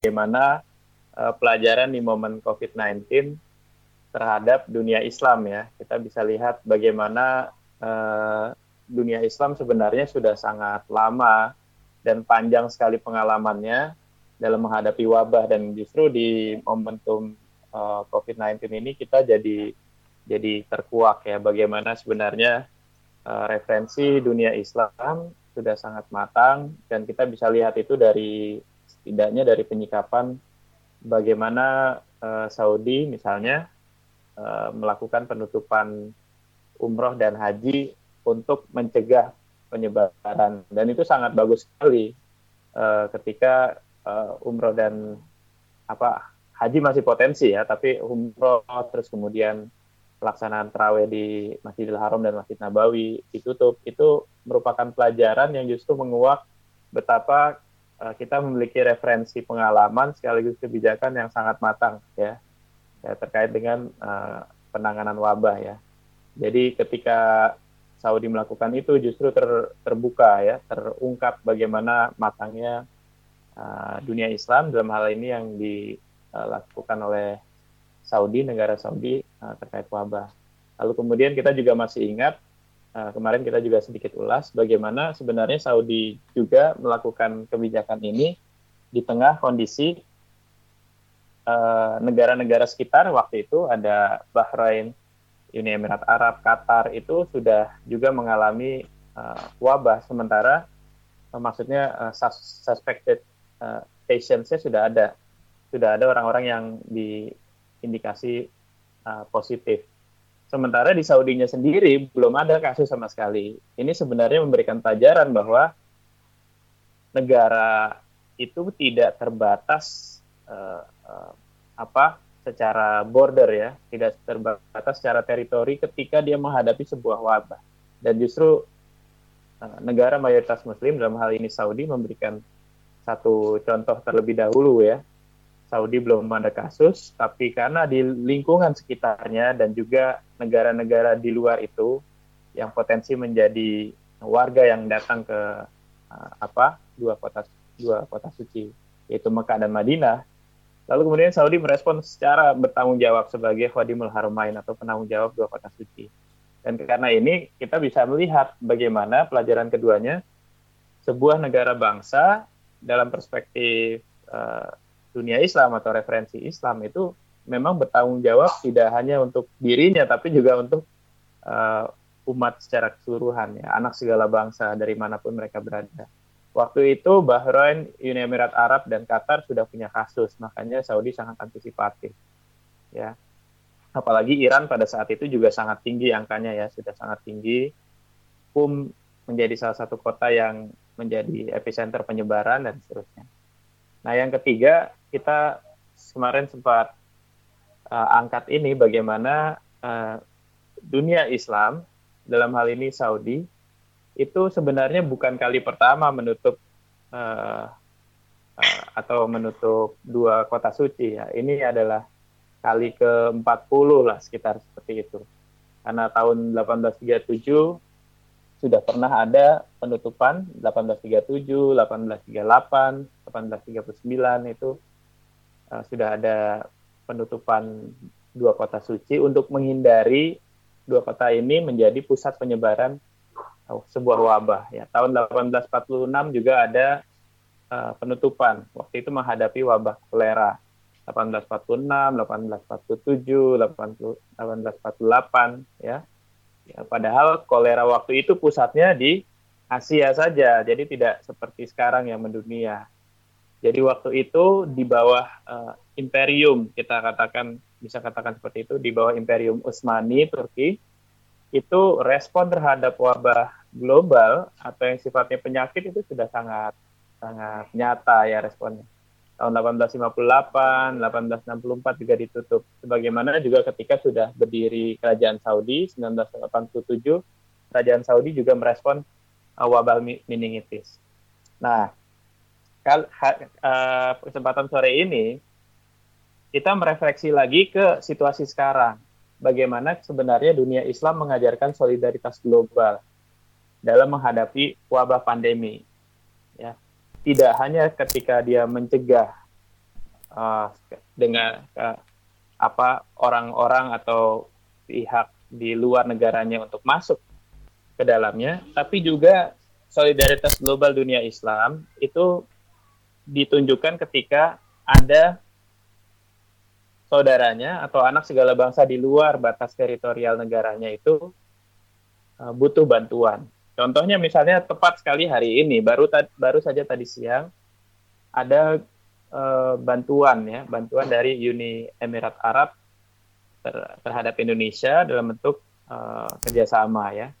bagaimana uh, pelajaran di momen COVID-19 terhadap dunia Islam ya. Kita bisa lihat bagaimana uh, dunia Islam sebenarnya sudah sangat lama dan panjang sekali pengalamannya dalam menghadapi wabah dan justru di momentum uh, COVID-19 ini kita jadi jadi terkuak ya bagaimana sebenarnya uh, referensi dunia Islam sudah sangat matang dan kita bisa lihat itu dari setidaknya dari penyikapan bagaimana uh, Saudi misalnya uh, melakukan penutupan umroh dan haji untuk mencegah penyebaran. Dan itu sangat bagus sekali uh, ketika uh, umroh dan apa haji masih potensi ya tapi umroh terus kemudian pelaksanaan terawih di Masjidil Haram dan Masjid Nabawi ditutup itu merupakan pelajaran yang justru menguak betapa kita memiliki referensi pengalaman sekaligus kebijakan yang sangat matang ya, ya terkait dengan uh, penanganan wabah ya. Jadi ketika Saudi melakukan itu justru ter, terbuka ya, terungkap bagaimana matangnya uh, dunia Islam dalam hal ini yang dilakukan oleh Saudi, negara Saudi uh, terkait wabah. Lalu kemudian kita juga masih ingat uh, kemarin kita juga sedikit ulas bagaimana sebenarnya Saudi juga melakukan kebijakan ini di tengah kondisi uh, negara-negara uh, sekitar. Waktu itu ada Bahrain, Uni Emirat Arab, Qatar itu sudah juga mengalami uh, wabah. Sementara uh, maksudnya uh, suspected uh, patients sudah ada. Sudah ada orang-orang yang di indikasi uh, positif. Sementara di Saudinya sendiri belum ada kasus sama sekali. Ini sebenarnya memberikan pelajaran bahwa negara itu tidak terbatas uh, uh, apa secara border ya, tidak terbatas secara teritori ketika dia menghadapi sebuah wabah. Dan justru uh, negara mayoritas Muslim dalam hal ini Saudi memberikan satu contoh terlebih dahulu ya Saudi belum ada kasus, tapi karena di lingkungan sekitarnya dan juga negara-negara di luar itu yang potensi menjadi warga yang datang ke uh, apa dua kota dua kota suci yaitu Mekah dan Madinah. Lalu kemudian Saudi merespon secara bertanggung jawab sebagai Khadimul Haramain atau penanggung jawab dua kota suci. Dan karena ini kita bisa melihat bagaimana pelajaran keduanya sebuah negara bangsa dalam perspektif uh, dunia Islam atau referensi Islam itu memang bertanggung jawab tidak hanya untuk dirinya tapi juga untuk uh, umat secara keseluruhan ya anak segala bangsa dari mana pun mereka berada. Waktu itu Bahrain, Uni Emirat Arab dan Qatar sudah punya kasus, makanya Saudi sangat antisipatif. Ya. Apalagi Iran pada saat itu juga sangat tinggi angkanya ya, sudah sangat tinggi. Kum menjadi salah satu kota yang menjadi epicenter penyebaran dan seterusnya. Nah, yang ketiga, kita kemarin sempat uh, angkat ini bagaimana uh, dunia Islam dalam hal ini Saudi itu sebenarnya bukan kali pertama menutup uh, uh, atau menutup dua kota suci ya. Ini adalah kali ke-40 lah sekitar seperti itu. Karena tahun 1837 sudah pernah ada penutupan 1837, 1838, 1839 itu uh, sudah ada penutupan dua kota suci untuk menghindari dua kota ini menjadi pusat penyebaran uh, sebuah wabah ya. Tahun 1846 juga ada uh, penutupan. Waktu itu menghadapi wabah kolera. 1846, 1847, 1848 ya Ya, padahal kolera waktu itu pusatnya di Asia saja, jadi tidak seperti sekarang yang mendunia. Jadi waktu itu di bawah uh, imperium kita katakan bisa katakan seperti itu di bawah imperium Utsmani Turki itu respon terhadap wabah global atau yang sifatnya penyakit itu sudah sangat sangat nyata ya responnya tahun 1858, 1864 juga ditutup. Sebagaimana juga ketika sudah berdiri Kerajaan Saudi 1987, Kerajaan Saudi juga merespon uh, wabah meningitis. Nah, kal uh, kesempatan sore ini kita merefleksi lagi ke situasi sekarang. Bagaimana sebenarnya dunia Islam mengajarkan solidaritas global dalam menghadapi wabah pandemi. Ya, tidak hanya ketika dia mencegah uh, dengan uh, apa orang-orang atau pihak di luar negaranya untuk masuk ke dalamnya, tapi juga solidaritas global dunia Islam itu ditunjukkan ketika ada saudaranya atau anak segala bangsa di luar batas teritorial negaranya itu uh, butuh bantuan. Contohnya misalnya tepat sekali hari ini baru baru saja tadi siang ada uh, bantuan ya bantuan dari Uni Emirat Arab ter terhadap Indonesia dalam bentuk uh, kerjasama ya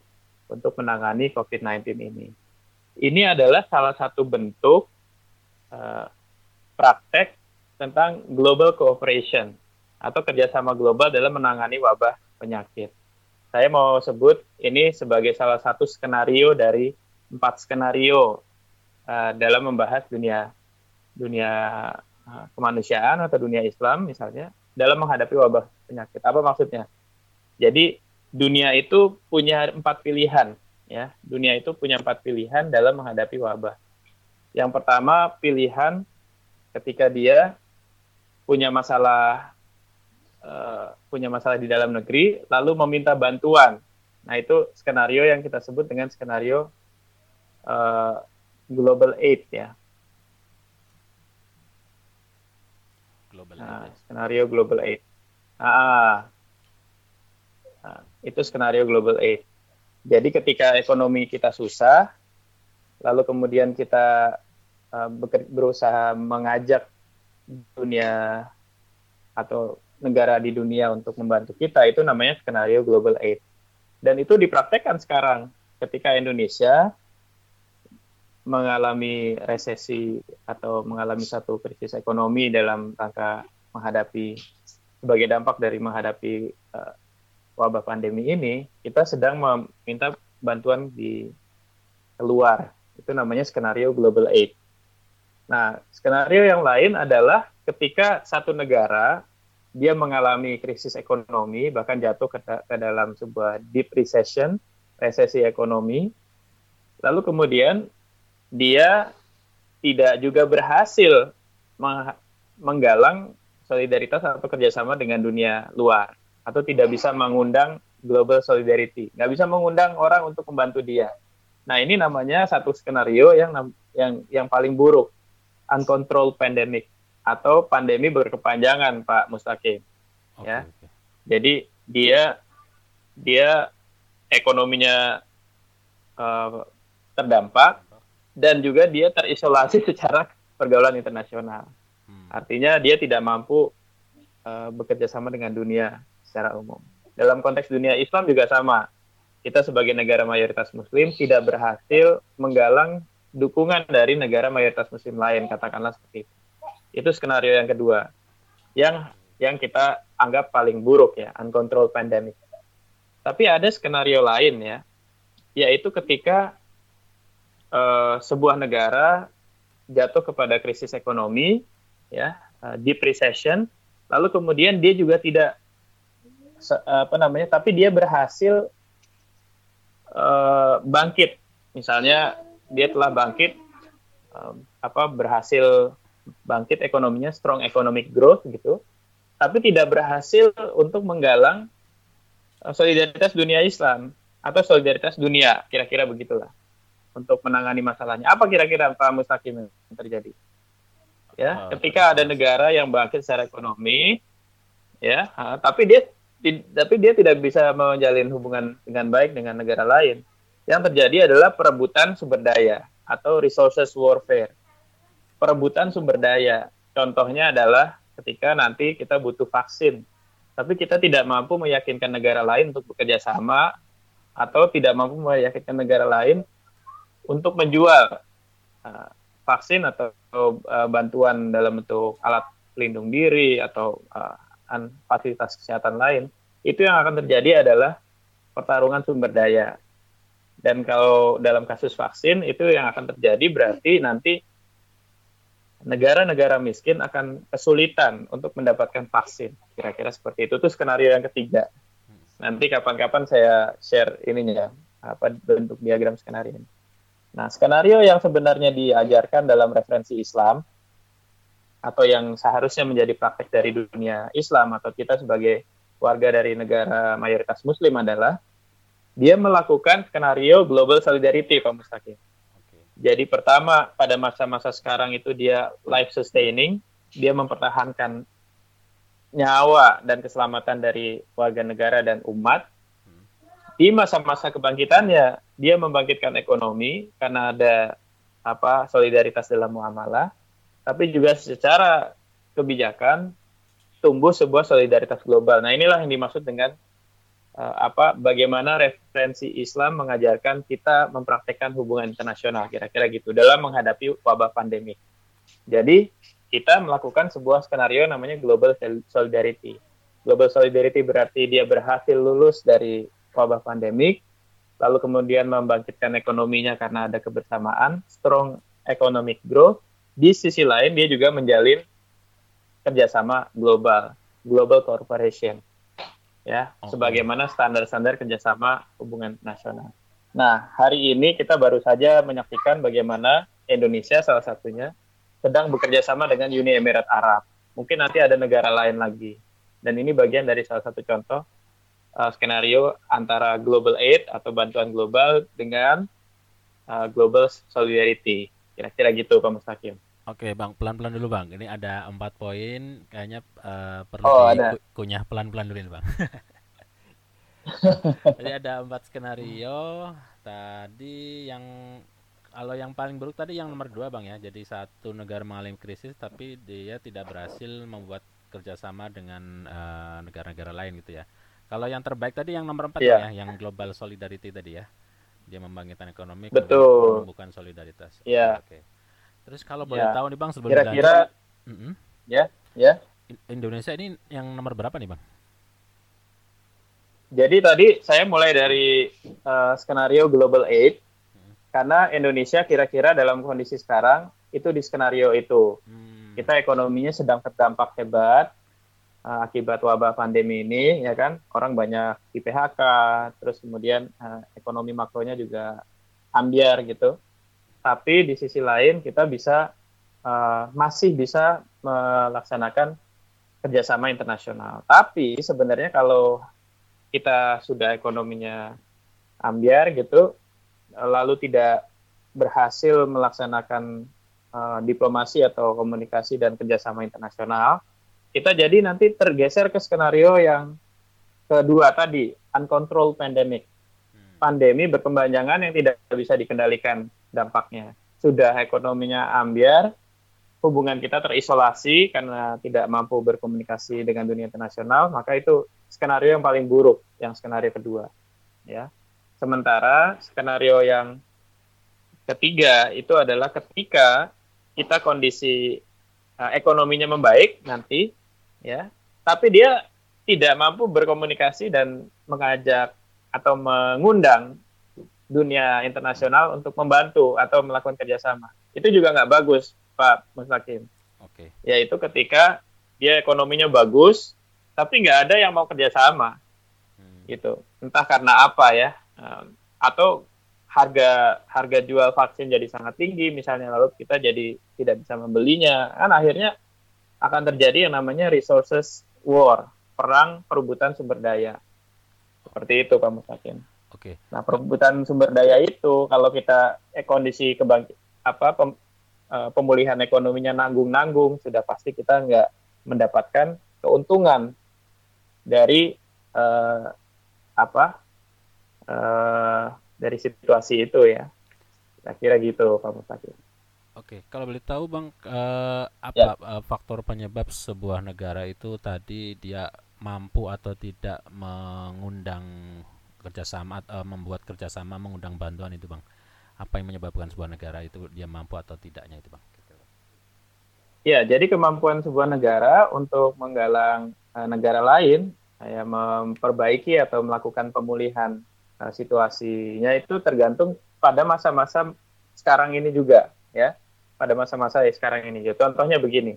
untuk menangani COVID-19 ini. Ini adalah salah satu bentuk uh, praktek tentang global cooperation atau kerjasama global dalam menangani wabah penyakit. Saya mau sebut ini sebagai salah satu skenario dari empat skenario uh, dalam membahas dunia dunia uh, kemanusiaan atau dunia Islam misalnya dalam menghadapi wabah penyakit. Apa maksudnya? Jadi dunia itu punya empat pilihan ya. Dunia itu punya empat pilihan dalam menghadapi wabah. Yang pertama pilihan ketika dia punya masalah uh, punya masalah di dalam negeri lalu meminta bantuan. Nah, itu skenario yang kita sebut dengan skenario uh, global aid ya. Global nah, aid. skenario global aid. Ah, nah, itu skenario global aid. Jadi ketika ekonomi kita susah, lalu kemudian kita uh, berusaha mengajak dunia atau negara di dunia untuk membantu kita itu namanya skenario global aid. Dan itu dipraktekkan sekarang ketika Indonesia mengalami resesi atau mengalami satu krisis ekonomi dalam rangka menghadapi sebagai dampak dari menghadapi uh, wabah pandemi ini, kita sedang meminta bantuan di keluar. Itu namanya skenario global aid. Nah, skenario yang lain adalah ketika satu negara dia mengalami krisis ekonomi, bahkan jatuh ke, ke dalam sebuah deep recession, resesi ekonomi. Lalu kemudian dia tidak juga berhasil menggalang solidaritas atau kerjasama dengan dunia luar atau tidak bisa mengundang global solidarity, nggak bisa mengundang orang untuk membantu dia. Nah ini namanya satu skenario yang yang yang paling buruk, uncontrolled pandemic atau pandemi berkepanjangan, Pak Mustaqim. Okay, ya, okay. jadi dia dia ekonominya uh, terdampak dan juga dia terisolasi secara pergaulan internasional. Hmm. Artinya dia tidak mampu uh, bekerja sama dengan dunia secara umum. Dalam konteks dunia Islam juga sama. Kita sebagai negara mayoritas muslim tidak berhasil menggalang dukungan dari negara mayoritas muslim lain, katakanlah seperti itu. Itu skenario yang kedua. Yang yang kita anggap paling buruk ya, uncontrolled pandemic. Tapi ada skenario lain ya, yaitu ketika uh, sebuah negara jatuh kepada krisis ekonomi, ya, uh, deep recession, lalu kemudian dia juga tidak apa namanya tapi dia berhasil uh, bangkit. Misalnya dia telah bangkit um, apa berhasil bangkit ekonominya strong economic growth gitu. Tapi tidak berhasil untuk menggalang uh, solidaritas dunia Islam atau solidaritas dunia kira-kira begitulah untuk menangani masalahnya. Apa kira-kira Pak Mustaqim yang terjadi? Ya oh, ketika ada negara yang bangkit secara ekonomi ya tapi dia tapi dia tidak bisa menjalin hubungan dengan baik dengan negara lain. Yang terjadi adalah perebutan sumber daya atau resources warfare. Perebutan sumber daya. Contohnya adalah ketika nanti kita butuh vaksin, tapi kita tidak mampu meyakinkan negara lain untuk bekerja sama atau tidak mampu meyakinkan negara lain untuk menjual uh, vaksin atau uh, bantuan dalam bentuk alat pelindung diri atau uh, fasilitas kesehatan lain, itu yang akan terjadi adalah pertarungan sumber daya. Dan kalau dalam kasus vaksin itu yang akan terjadi berarti nanti negara-negara miskin akan kesulitan untuk mendapatkan vaksin. Kira-kira seperti itu. Itu skenario yang ketiga. Nanti kapan-kapan saya share ininya apa bentuk diagram skenario ini. Nah, skenario yang sebenarnya diajarkan dalam referensi Islam atau yang seharusnya menjadi praktek dari dunia Islam atau kita sebagai warga dari negara mayoritas Muslim adalah dia melakukan skenario global solidarity, Pak Mustaqim. Okay. Jadi pertama pada masa-masa sekarang itu dia life sustaining, dia mempertahankan nyawa dan keselamatan dari warga negara dan umat. Hmm. Di masa-masa kebangkitannya, dia membangkitkan ekonomi karena ada apa solidaritas dalam muamalah tapi juga secara kebijakan tumbuh sebuah solidaritas global. Nah, inilah yang dimaksud dengan uh, apa bagaimana referensi Islam mengajarkan kita mempraktekkan hubungan internasional kira-kira gitu dalam menghadapi wabah pandemi. Jadi, kita melakukan sebuah skenario namanya global solidarity. Global solidarity berarti dia berhasil lulus dari wabah pandemik, lalu kemudian membangkitkan ekonominya karena ada kebersamaan, strong economic growth, di sisi lain dia juga menjalin kerjasama global, global corporation, ya, okay. sebagaimana standar-standar kerjasama hubungan nasional. Nah, hari ini kita baru saja menyaksikan bagaimana Indonesia salah satunya sedang bekerja sama dengan Uni Emirat Arab. Mungkin nanti ada negara lain lagi. Dan ini bagian dari salah satu contoh uh, skenario antara global aid atau bantuan global dengan uh, global solidarity. Kira-kira gitu, Pak Mustaqim. Oke bang, pelan-pelan dulu bang. Ini ada empat poin, kayaknya uh, perlu oh, dikunyah pelan-pelan dulu ini bang. Jadi ada empat skenario. Tadi yang kalau yang paling buruk tadi yang nomor dua bang ya. Jadi satu negara mengalami krisis, tapi dia tidak berhasil membuat kerjasama dengan eh, negara-negara uh, lain gitu ya. Kalau yang terbaik tadi yang nomor empat yeah. ya, yang global solidarity tadi ya. Dia membangkitkan ekonomi, betul. Bukan solidaritas. Yeah. Oke. Okay. Terus kalau boleh ya. tahu nih bang sebelum kira-kira, mm -hmm. ya, ya. Indonesia ini yang nomor berapa nih bang? Jadi tadi saya mulai dari uh, skenario global aid hmm. karena Indonesia kira-kira dalam kondisi sekarang itu di skenario itu hmm. kita ekonominya sedang terdampak hebat uh, akibat wabah pandemi ini ya kan orang banyak di PHK terus kemudian uh, ekonomi makronya juga ambiar gitu tapi di sisi lain kita bisa uh, masih bisa melaksanakan kerjasama internasional. Tapi sebenarnya kalau kita sudah ekonominya ambiar gitu, lalu tidak berhasil melaksanakan uh, diplomasi atau komunikasi dan kerjasama internasional, kita jadi nanti tergeser ke skenario yang kedua tadi, uncontrolled pandemic. Hmm. Pandemi berkepanjangan yang tidak bisa dikendalikan dampaknya. Sudah ekonominya ambiar, hubungan kita terisolasi karena tidak mampu berkomunikasi dengan dunia internasional, maka itu skenario yang paling buruk, yang skenario kedua. Ya. Sementara skenario yang ketiga itu adalah ketika kita kondisi uh, ekonominya membaik nanti, ya, tapi dia tidak mampu berkomunikasi dan mengajak atau mengundang dunia internasional untuk membantu atau melakukan kerjasama. Itu juga nggak bagus, Pak Mustaqim. Oke. Okay. Yaitu ketika dia ekonominya bagus, tapi nggak ada yang mau kerjasama, hmm. gitu. Entah karena apa ya, atau harga harga jual vaksin jadi sangat tinggi, misalnya lalu kita jadi tidak bisa membelinya, kan akhirnya akan terjadi yang namanya resources war, perang perebutan sumber daya. Seperti itu, Pak Mustaqim. Oke. Okay. Nah, perebutan sumber daya itu kalau kita eh, kondisi kebangkit apa pem, uh, pemulihan ekonominya nanggung-nanggung, sudah pasti kita nggak mendapatkan keuntungan dari uh, apa uh, dari situasi itu ya. Kira-kira gitu, Pak Mustaqim. Oke, kalau boleh tahu Bang, uh, apa ya. faktor penyebab sebuah negara itu tadi dia mampu atau tidak mengundang kerjasama uh, membuat kerjasama mengundang bantuan itu bang? Apa yang menyebabkan sebuah negara itu dia mampu atau tidaknya itu bang? Ya jadi kemampuan sebuah negara untuk menggalang uh, negara lain ya memperbaiki atau melakukan pemulihan uh, situasinya itu tergantung pada masa-masa sekarang ini juga ya pada masa-masa sekarang ini. Contohnya begini.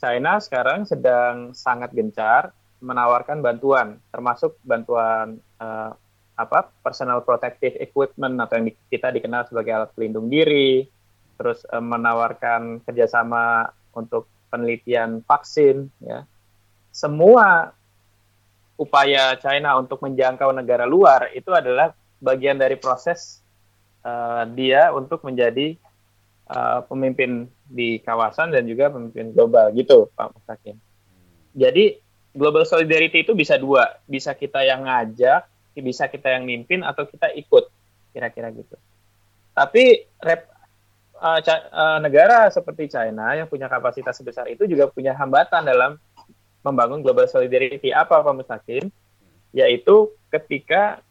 China sekarang sedang sangat gencar menawarkan bantuan termasuk bantuan uh, apa personal protective equipment atau yang kita dikenal sebagai alat pelindung diri, terus uh, menawarkan kerjasama untuk penelitian vaksin, ya. Semua upaya China untuk menjangkau negara luar itu adalah bagian dari proses uh, dia untuk menjadi uh, pemimpin di kawasan dan juga pemimpin global gitu, Pak Mustakim. Jadi global solidarity itu bisa dua, bisa kita yang ngajak, bisa kita yang mimpin atau kita ikut, kira-kira gitu. Tapi rep, uh, uh, negara seperti China yang punya kapasitas sebesar itu juga punya hambatan dalam membangun global solidarity. Apa Pak Mustaqim? Yaitu ketika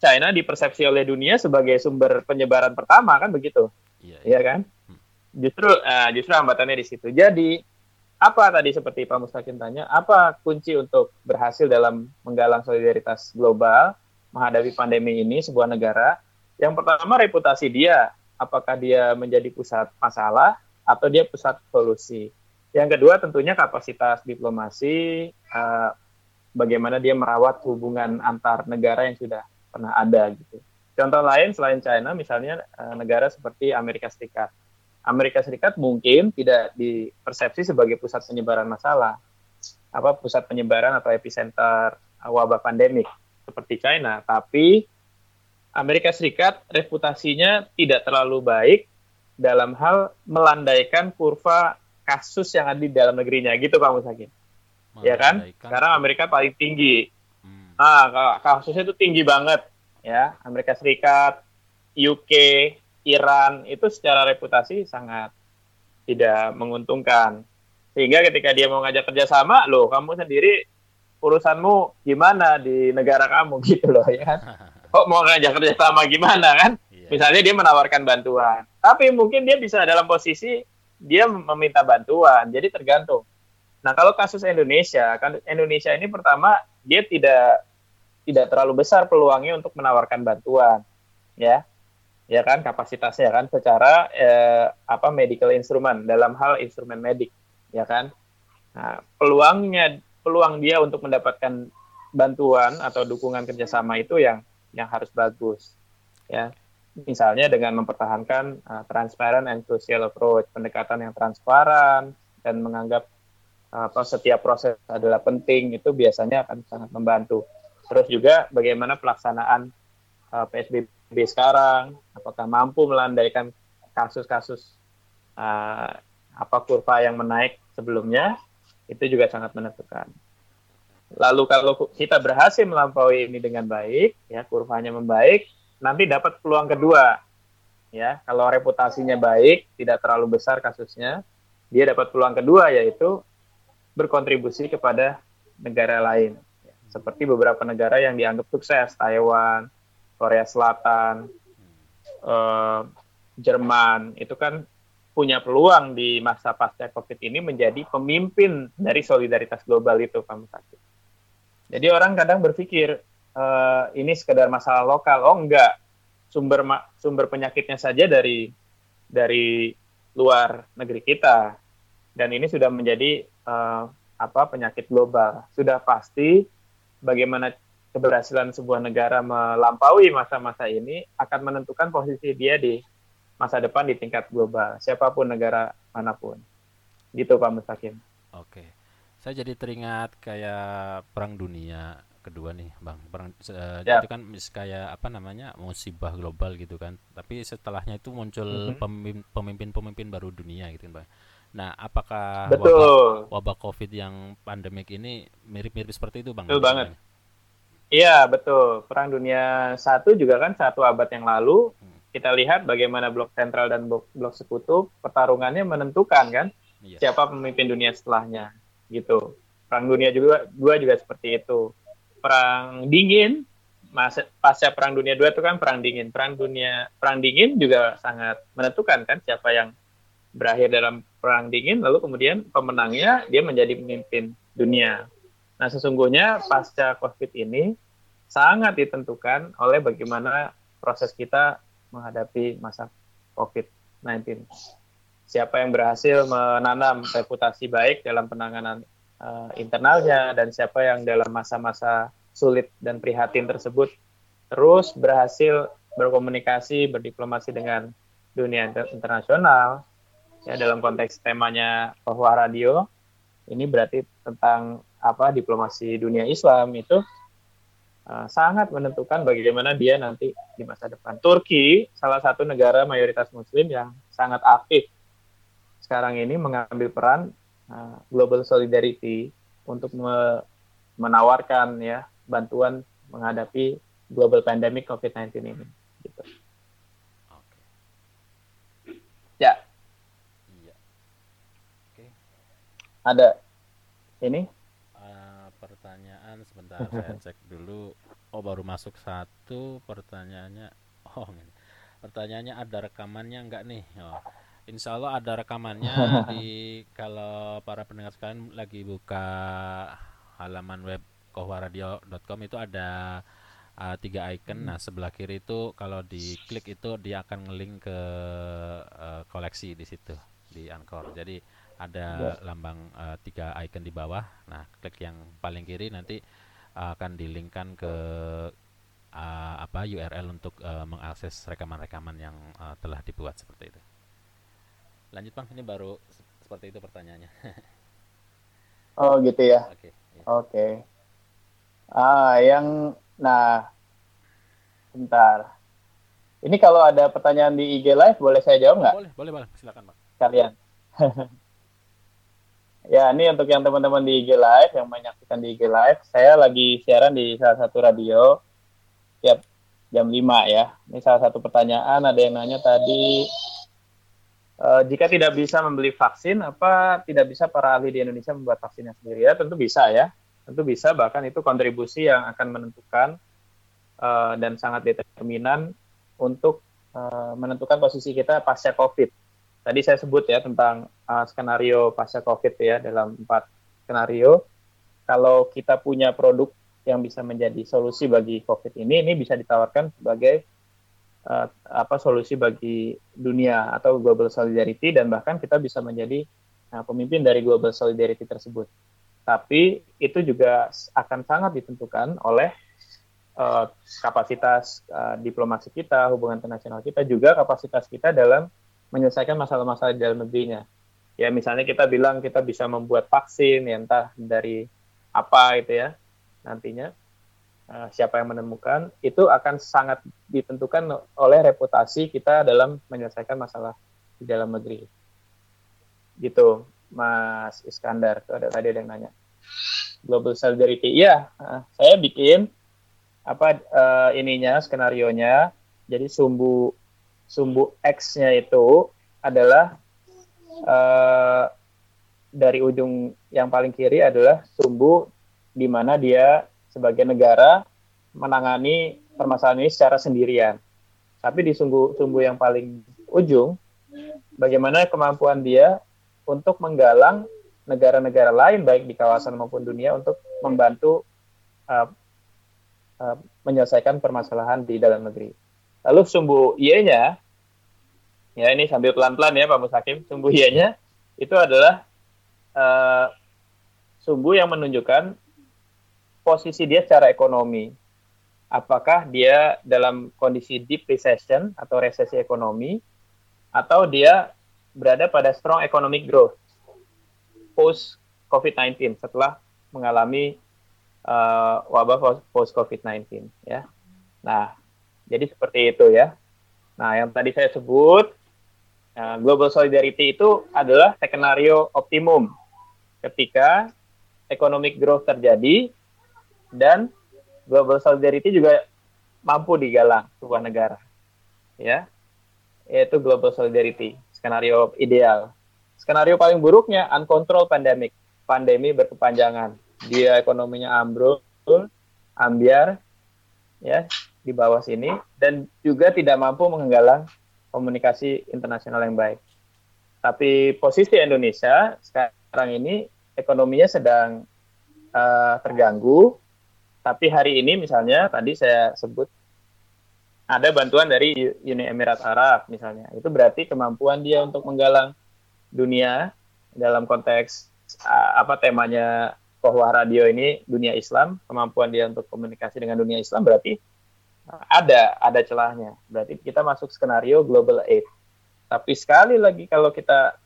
China dipersepsi oleh dunia sebagai sumber penyebaran pertama kan begitu, iya, iya. ya kan? Justru uh, justru hambatannya di situ. Jadi apa tadi seperti Pak Mustaqim tanya, apa kunci untuk berhasil dalam menggalang solidaritas global menghadapi pandemi ini sebuah negara? Yang pertama reputasi dia, apakah dia menjadi pusat masalah atau dia pusat solusi. Yang kedua tentunya kapasitas diplomasi, uh, bagaimana dia merawat hubungan antar negara yang sudah pernah ada gitu. Contoh lain selain China, misalnya uh, negara seperti Amerika Serikat Amerika Serikat mungkin tidak dipersepsi sebagai pusat penyebaran masalah, apa pusat penyebaran atau epicenter wabah pandemik seperti China, tapi Amerika Serikat reputasinya tidak terlalu baik dalam hal melandaikan kurva kasus yang ada di dalam negerinya, gitu Pak Musakin. Ya kan? Sekarang Amerika paling tinggi. Hmm. Nah, kasusnya itu tinggi banget, ya. Amerika Serikat, UK, Iran itu secara reputasi sangat tidak menguntungkan. Sehingga ketika dia mau ngajak kerjasama, loh kamu sendiri urusanmu gimana di negara kamu gitu loh ya kan? Kok mau ngajak kerjasama gimana kan? Iya. Misalnya dia menawarkan bantuan, tapi mungkin dia bisa dalam posisi dia meminta bantuan, jadi tergantung. Nah kalau kasus Indonesia, kan Indonesia ini pertama dia tidak tidak terlalu besar peluangnya untuk menawarkan bantuan, ya ya kan kapasitasnya kan secara eh, apa medical instrument dalam hal instrumen medik ya kan? Nah, peluangnya peluang dia untuk mendapatkan bantuan atau dukungan kerjasama itu yang yang harus bagus ya. Misalnya dengan mempertahankan uh, transparent and crucial approach pendekatan yang transparan dan menganggap apa setiap proses adalah penting itu biasanya akan sangat membantu. Terus juga bagaimana pelaksanaan uh, PSBB sekarang, apakah mampu melandaikan kasus-kasus uh, apa kurva yang menaik sebelumnya, itu juga sangat menentukan. Lalu kalau kita berhasil melampaui ini dengan baik, ya kurvanya membaik, nanti dapat peluang kedua. Ya, kalau reputasinya baik, tidak terlalu besar kasusnya, dia dapat peluang kedua yaitu berkontribusi kepada negara lain. Seperti beberapa negara yang dianggap sukses, Taiwan, Korea Selatan, uh, Jerman itu kan punya peluang di masa pasca COVID ini menjadi pemimpin dari solidaritas global itu, Pak Mustaqim. Jadi orang kadang berpikir uh, ini sekedar masalah lokal, oh enggak, sumber sumber penyakitnya saja dari dari luar negeri kita dan ini sudah menjadi uh, apa penyakit global. Sudah pasti bagaimana keberhasilan sebuah negara melampaui masa-masa ini akan menentukan posisi dia di masa depan di tingkat global, siapa pun negara mana pun. Gitu Pak Mustaqim. Oke. Saya jadi teringat kayak perang dunia kedua nih, Bang. Perang uh, ya. itu kan kayak apa namanya? musibah global gitu kan. Tapi setelahnya itu muncul mm-hmm. pemimpin-pemimpin baru dunia gitu kan, Bang. Nah, apakah Betul. wabah, wabah Covid yang pandemik ini mirip-mirip seperti itu, Bang? Betul banget. Iya betul. Perang Dunia satu juga kan satu abad yang lalu hmm. kita lihat bagaimana blok sentral dan blok, blok sekutu pertarungannya menentukan kan iya. siapa pemimpin dunia setelahnya gitu. Perang Dunia juga dua juga seperti itu. Perang dingin masa pasca Perang Dunia dua itu kan perang dingin. Perang dunia perang dingin juga sangat menentukan kan siapa yang berakhir dalam perang dingin lalu kemudian pemenangnya dia menjadi pemimpin dunia. Nah, sesungguhnya pasca Covid ini sangat ditentukan oleh bagaimana proses kita menghadapi masa COVID-19. Siapa yang berhasil menanam reputasi baik dalam penanganan uh, internalnya dan siapa yang dalam masa-masa sulit dan prihatin tersebut terus berhasil berkomunikasi, berdiplomasi dengan dunia internasional, ya dalam konteks temanya bahwa radio ini berarti tentang apa diplomasi dunia Islam itu uh, sangat menentukan bagaimana dia nanti di masa depan. Turki salah satu negara mayoritas Muslim yang sangat aktif sekarang ini mengambil peran uh, global solidarity untuk me menawarkan ya bantuan menghadapi global pandemic COVID-19 ini. Gitu. Oke. Ya. Iya. Oke. Ada ini? Sebentar saya cek dulu. Oh baru masuk satu pertanyaannya. Oh ini. Pertanyaannya ada rekamannya enggak nih? Oh. Insya Allah ada rekamannya di kalau para pendengar sekalian lagi buka halaman web kohwaradio.com itu ada uh, tiga icon. Nah sebelah kiri itu kalau diklik itu dia akan ngelink ke uh, koleksi di situ di Anchor. Jadi ada lambang uh, tiga icon di bawah. Nah klik yang paling kiri nanti akan dilinkkan ke uh, apa URL untuk uh, mengakses rekaman-rekaman yang uh, telah dibuat seperti itu. Lanjut bang, ini baru seperti itu pertanyaannya. oh gitu ya. Oke. Okay, ya. Oke. Okay. Ah, yang nah bentar. Ini kalau ada pertanyaan di IG live boleh saya jawab nggak? Boleh, boleh, boleh. Silakan, Pak. Kalian. ya, ini untuk yang teman-teman di IG live yang menyaksikan di IG live, saya lagi siaran di salah satu radio tiap jam 5 ya. Ini salah satu pertanyaan ada yang nanya tadi Uh, jika tidak bisa membeli vaksin, apa tidak bisa para ahli di Indonesia membuat vaksinnya sendiri? Ya, tentu bisa ya tentu bisa bahkan itu kontribusi yang akan menentukan uh, dan sangat determinan untuk uh, menentukan posisi kita pasca COVID. Tadi saya sebut ya tentang uh, skenario pasca COVID ya dalam empat skenario. Kalau kita punya produk yang bisa menjadi solusi bagi COVID ini, ini bisa ditawarkan sebagai uh, apa solusi bagi dunia atau global solidarity dan bahkan kita bisa menjadi uh, pemimpin dari global solidarity tersebut tapi itu juga akan sangat ditentukan oleh uh, kapasitas uh, diplomasi kita, hubungan internasional kita, juga kapasitas kita dalam menyelesaikan masalah-masalah di dalam negerinya. Ya misalnya kita bilang kita bisa membuat vaksin, ya entah dari apa itu ya nantinya uh, siapa yang menemukan itu akan sangat ditentukan oleh reputasi kita dalam menyelesaikan masalah di dalam negeri. Gitu. Mas Iskandar. Tuh ada tadi ada yang nanya. Global Solidarity. Iya, saya bikin apa uh, ininya skenario nya. Jadi sumbu sumbu X-nya itu adalah uh, dari ujung yang paling kiri adalah sumbu di mana dia sebagai negara menangani permasalahan ini secara sendirian. Tapi di sumbu sumbu yang paling ujung, bagaimana kemampuan dia untuk menggalang negara-negara lain baik di kawasan maupun dunia untuk membantu uh, uh, menyelesaikan permasalahan di dalam negeri. Lalu sumbu Y-nya, ya ini sambil pelan-pelan ya Pak Musakim, sumbu Y-nya itu adalah uh, sumbu yang menunjukkan posisi dia secara ekonomi. Apakah dia dalam kondisi deep recession atau resesi ekonomi, atau dia berada pada strong economic growth post COVID-19 setelah mengalami uh, wabah post COVID-19 ya. Nah, jadi seperti itu ya. Nah, yang tadi saya sebut uh, global solidarity itu adalah skenario optimum ketika economic growth terjadi dan global solidarity juga mampu digalang sebuah negara. Ya. Yaitu global solidarity skenario ideal. Skenario paling buruknya uncontrolled pandemic, pandemi berkepanjangan. Dia ekonominya ambruk, ambiar, ya di bawah sini dan juga tidak mampu menggalang komunikasi internasional yang baik. Tapi posisi Indonesia sekarang ini ekonominya sedang uh, terganggu. Tapi hari ini misalnya tadi saya sebut ada bantuan dari Uni Emirat Arab misalnya. Itu berarti kemampuan dia untuk menggalang dunia dalam konteks uh, apa temanya Kohwah Radio ini dunia Islam, kemampuan dia untuk komunikasi dengan dunia Islam berarti ada ada celahnya. Berarti kita masuk skenario global aid. Tapi sekali lagi kalau kita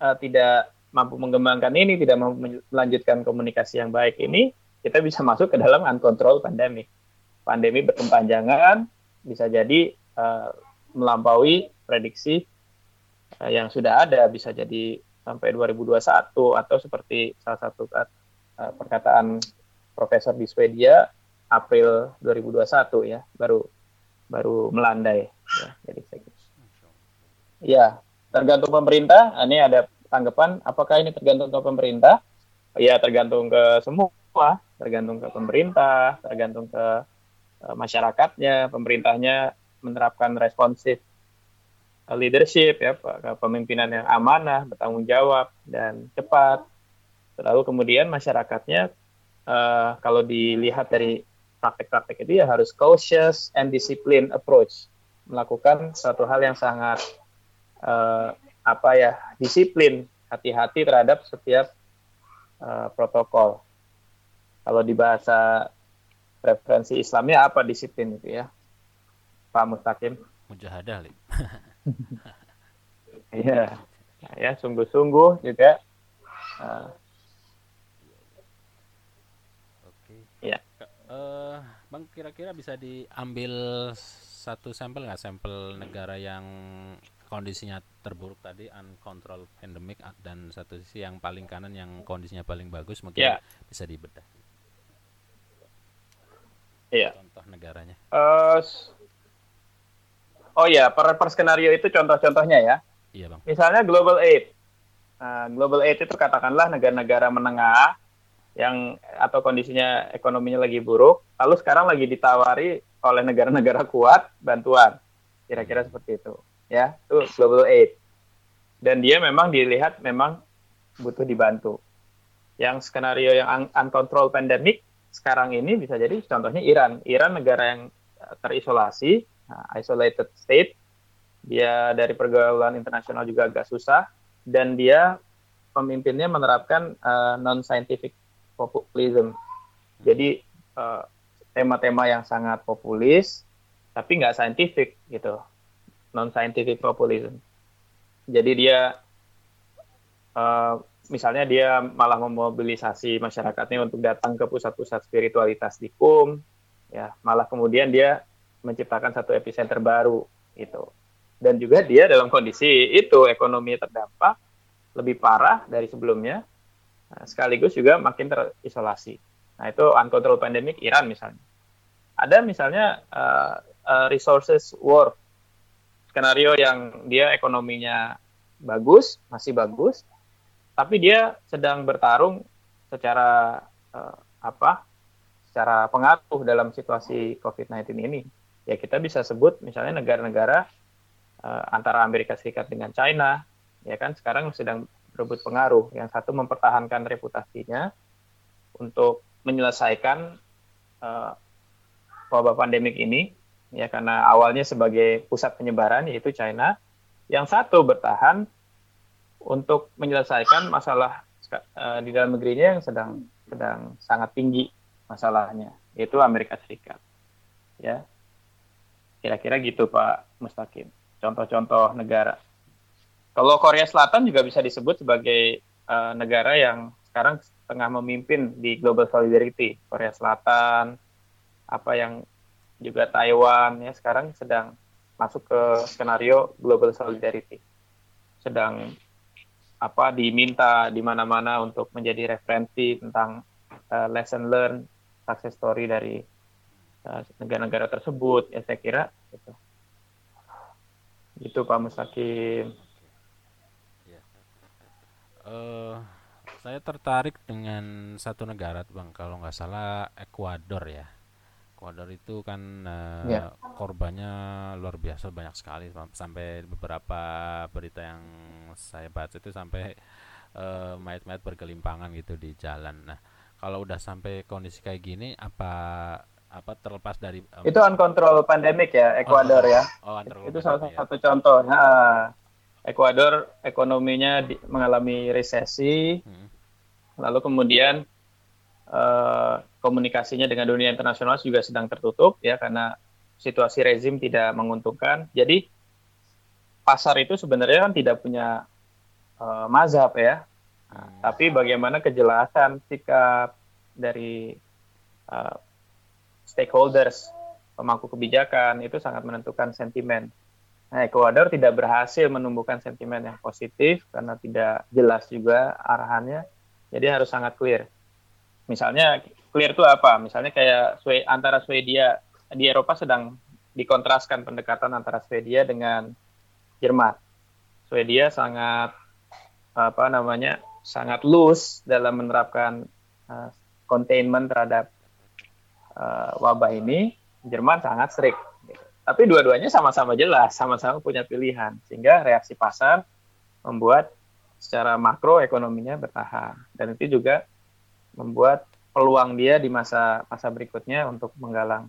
uh, tidak mampu mengembangkan ini, tidak mampu melanjutkan komunikasi yang baik ini, kita bisa masuk ke dalam uncontrolled pandemic. Pandemi berkepanjangan, bisa jadi uh, melampaui prediksi uh, yang sudah ada, bisa jadi sampai 2021 atau seperti salah satu uh, perkataan profesor di Swedia April 2021 ya, baru baru melandai ya. Jadi Ya, tergantung pemerintah. Ini ada tanggapan apakah ini tergantung ke pemerintah? Ya, tergantung ke semua, tergantung ke pemerintah, tergantung ke uh, masyarakatnya, pemerintahnya menerapkan responsif leadership ya, kepemimpinan yang amanah, bertanggung jawab dan cepat. Lalu kemudian masyarakatnya uh, kalau dilihat dari praktek-praktek itu ya harus cautious and discipline approach, melakukan suatu hal yang sangat uh, apa ya disiplin, hati-hati terhadap setiap uh, protokol. Kalau di bahasa referensi Islamnya apa disiplin itu ya, Pak Mustaqim? Mujahadah, Iya, ya sungguh-sungguh juga. Uh, Oke. Ya. Uh, bang, kira-kira bisa diambil satu sampel nggak sampel negara yang kondisinya terburuk tadi uncontrolled pandemic dan satu sisi yang paling kanan yang kondisinya paling bagus mungkin yeah. bisa dibedah. Iya. Yeah. Contoh negaranya. Uh, Oh iya, per, per skenario itu contoh-contohnya ya. Iya bang. Misalnya Global Aid. Nah, Global Aid itu katakanlah negara-negara menengah yang atau kondisinya ekonominya lagi buruk, lalu sekarang lagi ditawari oleh negara-negara kuat bantuan. Kira-kira seperti itu. Ya, itu Global Aid. Dan dia memang dilihat memang butuh dibantu. Yang skenario yang un uncontrolled pandemic sekarang ini bisa jadi contohnya Iran. Iran negara yang terisolasi, Nah, isolated state, dia dari pergaulan internasional juga agak susah, dan dia pemimpinnya menerapkan uh, non-scientific populism. Jadi eh, tema-tema yang sangat populis, tapi nggak scientific gitu, non-scientific populism. Jadi dia uh, misalnya dia malah memobilisasi masyarakatnya untuk datang ke pusat-pusat spiritualitas di KUM, ya malah kemudian dia menciptakan satu epicenter baru itu. Dan juga dia dalam kondisi itu ekonomi terdampak lebih parah dari sebelumnya, sekaligus juga makin terisolasi. Nah itu uncontrolled pandemic Iran misalnya. Ada misalnya uh, uh, resources war, skenario yang dia ekonominya bagus, masih bagus, tapi dia sedang bertarung secara uh, apa? Secara pengaruh dalam situasi COVID-19 ini ya kita bisa sebut misalnya negara-negara uh, antara Amerika Serikat dengan China ya kan sekarang sedang berebut pengaruh yang satu mempertahankan reputasinya untuk menyelesaikan uh, wabah pandemik ini ya karena awalnya sebagai pusat penyebaran yaitu China yang satu bertahan untuk menyelesaikan masalah uh, di dalam negerinya yang sedang sedang sangat tinggi masalahnya yaitu Amerika Serikat ya Kira-kira gitu Pak Mustaqim. Contoh-contoh negara. Kalau Korea Selatan juga bisa disebut sebagai uh, negara yang sekarang tengah memimpin di Global Solidarity. Korea Selatan, apa yang juga Taiwan ya sekarang sedang masuk ke skenario Global Solidarity. Sedang apa diminta di mana-mana untuk menjadi referensi tentang uh, lesson learn, success story dari Eh, negara-negara tersebut ya saya kira itu itu Pak Musakim. Uh, saya tertarik dengan satu negara bang kalau nggak salah Ekuador ya Ekuador itu kan uh, ya. korbannya luar biasa banyak sekali sampai beberapa berita yang saya baca itu sampai uh, mayat-mayat bergelimpangan gitu di jalan nah kalau udah sampai kondisi kayak gini apa apa terlepas dari um, itu uncontrolled pandemic ya Ekuador oh, ya oh, itu salah ya. satu contoh nah, Ekuador ekonominya di, mengalami resesi hmm. lalu kemudian uh, komunikasinya dengan dunia internasional juga sedang tertutup ya karena situasi rezim tidak menguntungkan jadi pasar itu sebenarnya kan tidak punya uh, mazhab ya. Hmm. Tapi bagaimana kejelasan sikap dari uh, stakeholders pemangku kebijakan itu sangat menentukan sentimen. Nah, Ekuador tidak berhasil menumbuhkan sentimen yang positif karena tidak jelas juga arahannya. Jadi harus sangat clear. Misalnya clear itu apa? Misalnya kayak antara Swedia di Eropa sedang dikontraskan pendekatan antara Swedia dengan Jerman. Swedia sangat apa namanya sangat loose dalam menerapkan uh, containment terhadap uh, wabah ini. Jerman sangat strict tapi dua-duanya sama-sama jelas, sama-sama punya pilihan, sehingga reaksi pasar membuat secara makro ekonominya bertahan, dan itu juga membuat peluang dia di masa masa berikutnya untuk menggalang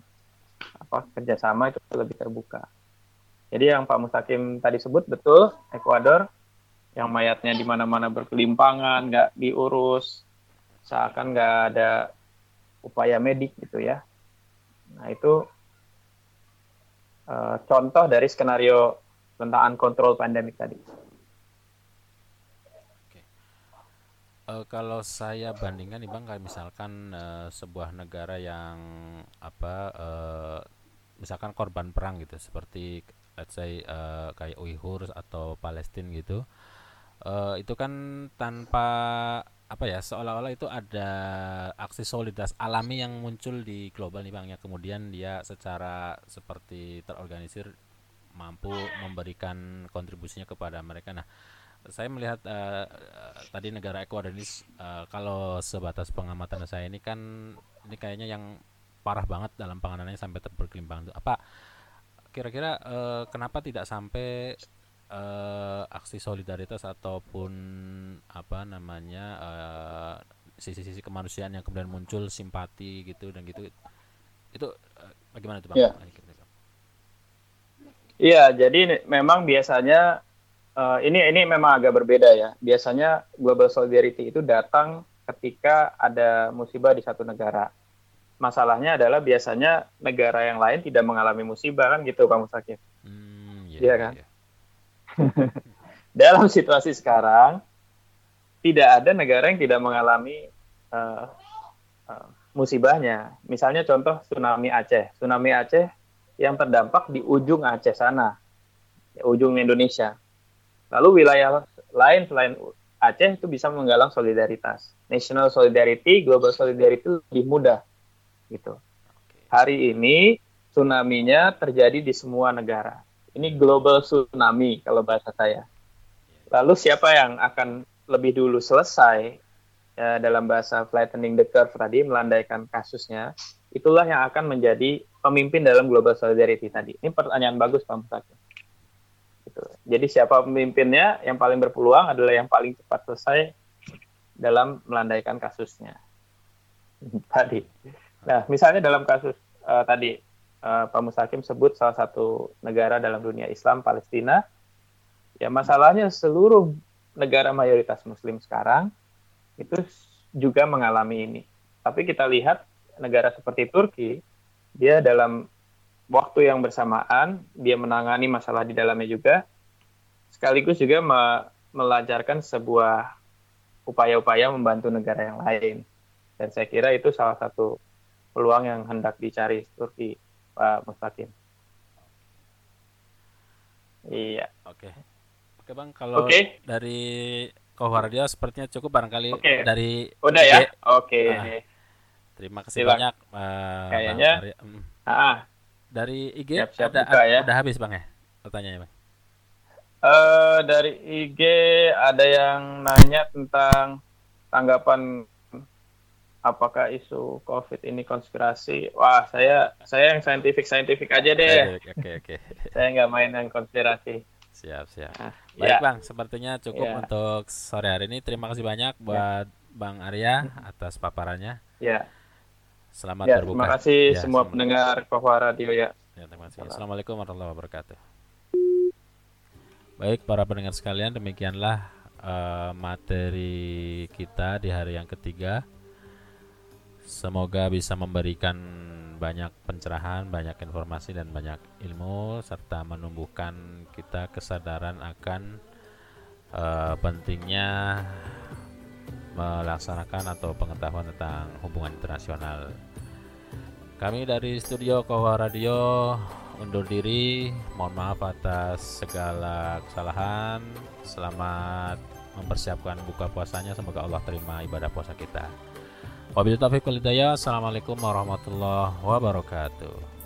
apa kerjasama itu lebih terbuka. Jadi yang Pak Mustakim tadi sebut betul, Ekuador yang mayatnya di mana-mana berkelimpangan, nggak diurus, seakan nggak ada upaya medik gitu ya. Nah itu uh, contoh dari skenario tentang uncontrolled pandemic tadi. Uh, kalau saya bandingkan nih bang, kayak misalkan uh, sebuah negara yang apa, uh, misalkan korban perang gitu, seperti let's say uh, kayak Uighur atau Palestina gitu, uh, itu kan tanpa apa ya seolah-olah itu ada aksi solidaritas alami yang muncul di global nih bang ya. Kemudian dia secara seperti terorganisir mampu memberikan kontribusinya kepada mereka. Nah saya melihat uh, tadi negara Ekuador ini uh, kalau sebatas pengamatan saya ini kan ini kayaknya yang parah banget dalam penanganannya sampai terberkelimpang apa kira-kira uh, kenapa tidak sampai uh, aksi solidaritas ataupun apa namanya sisi sisi-sisi kemanusiaan yang kemudian muncul simpati gitu dan gitu itu uh, bagaimana itu bang? Iya, yeah. jadi memang biasanya uh, ini ini memang agak berbeda ya. Biasanya global solidarity itu datang ketika ada musibah di satu negara. Masalahnya adalah biasanya negara yang lain tidak mengalami musibah kan gitu Pak Musakif. Hmm, iya, iya kan? Iya. dalam situasi sekarang tidak ada negara yang tidak mengalami uh, uh, musibahnya. Misalnya contoh tsunami Aceh. Tsunami Aceh yang terdampak di ujung Aceh sana, ya, ujung Indonesia. Lalu wilayah lain selain Aceh itu bisa menggalang solidaritas. National solidarity, global solidarity itu lebih mudah, gitu. Hari ini tsunami-nya terjadi di semua negara. Ini global tsunami kalau bahasa saya. Lalu siapa yang akan lebih dulu selesai ya, dalam bahasa flattening the curve tadi melandaikan kasusnya, itulah yang akan menjadi pemimpin dalam global solidarity tadi. Ini pertanyaan bagus Pak Mustaqim. Gitu. Jadi siapa pemimpinnya yang paling berpeluang adalah yang paling cepat selesai dalam melandaikan kasusnya. tadi. Nah, misalnya dalam kasus uh, tadi uh, Pak Mustakim sebut salah satu negara dalam dunia Islam Palestina. Ya masalahnya seluruh negara mayoritas Muslim sekarang itu juga mengalami ini. Tapi kita lihat negara seperti Turki, dia dalam waktu yang bersamaan dia menangani masalah di dalamnya juga, sekaligus juga me melancarkan sebuah upaya-upaya membantu negara yang lain. Dan saya kira itu salah satu peluang yang hendak dicari Turki Pak Mustaqim. Iya. Oke. Oke Bang, kalau okay. dari Kohardia sepertinya cukup barangkali okay. dari Udah ya? Oke. Okay. Nah, terima kasih Silahkan. banyak uh, Kayaknya hmm. ah. Dari IG siap, siap ada buka, ya. udah habis Bang ya pertanyaannya Bang. Uh, dari IG ada yang nanya tentang tanggapan apakah isu COVID ini konspirasi? Wah, saya saya yang saintifik saintifik aja deh. Oke oke. Okay, saya nggak main yang konspirasi. Siap siap. Nah, Baik ya. bang, sepertinya cukup ya. untuk sore hari ini. Terima kasih banyak ya. buat ya. Bang Arya atas paparannya. Ya. Selamat ya, berbuka. Terima kasih ya, semua selamat. pendengar Papua Radio ya. ya terima kasih. Assalamualaikum warahmatullahi wabarakatuh. Baik para pendengar sekalian, demikianlah uh, materi kita di hari yang ketiga Semoga bisa memberikan banyak pencerahan, banyak informasi dan banyak ilmu serta menumbuhkan kita kesadaran akan uh, pentingnya melaksanakan atau pengetahuan tentang hubungan internasional. Kami dari studio Kowa Radio undur diri. Mohon maaf atas segala kesalahan. Selamat mempersiapkan buka puasanya. Semoga Allah terima ibadah puasa kita. Wabillahi taufiq Assalamualaikum warahmatullahi wabarakatuh.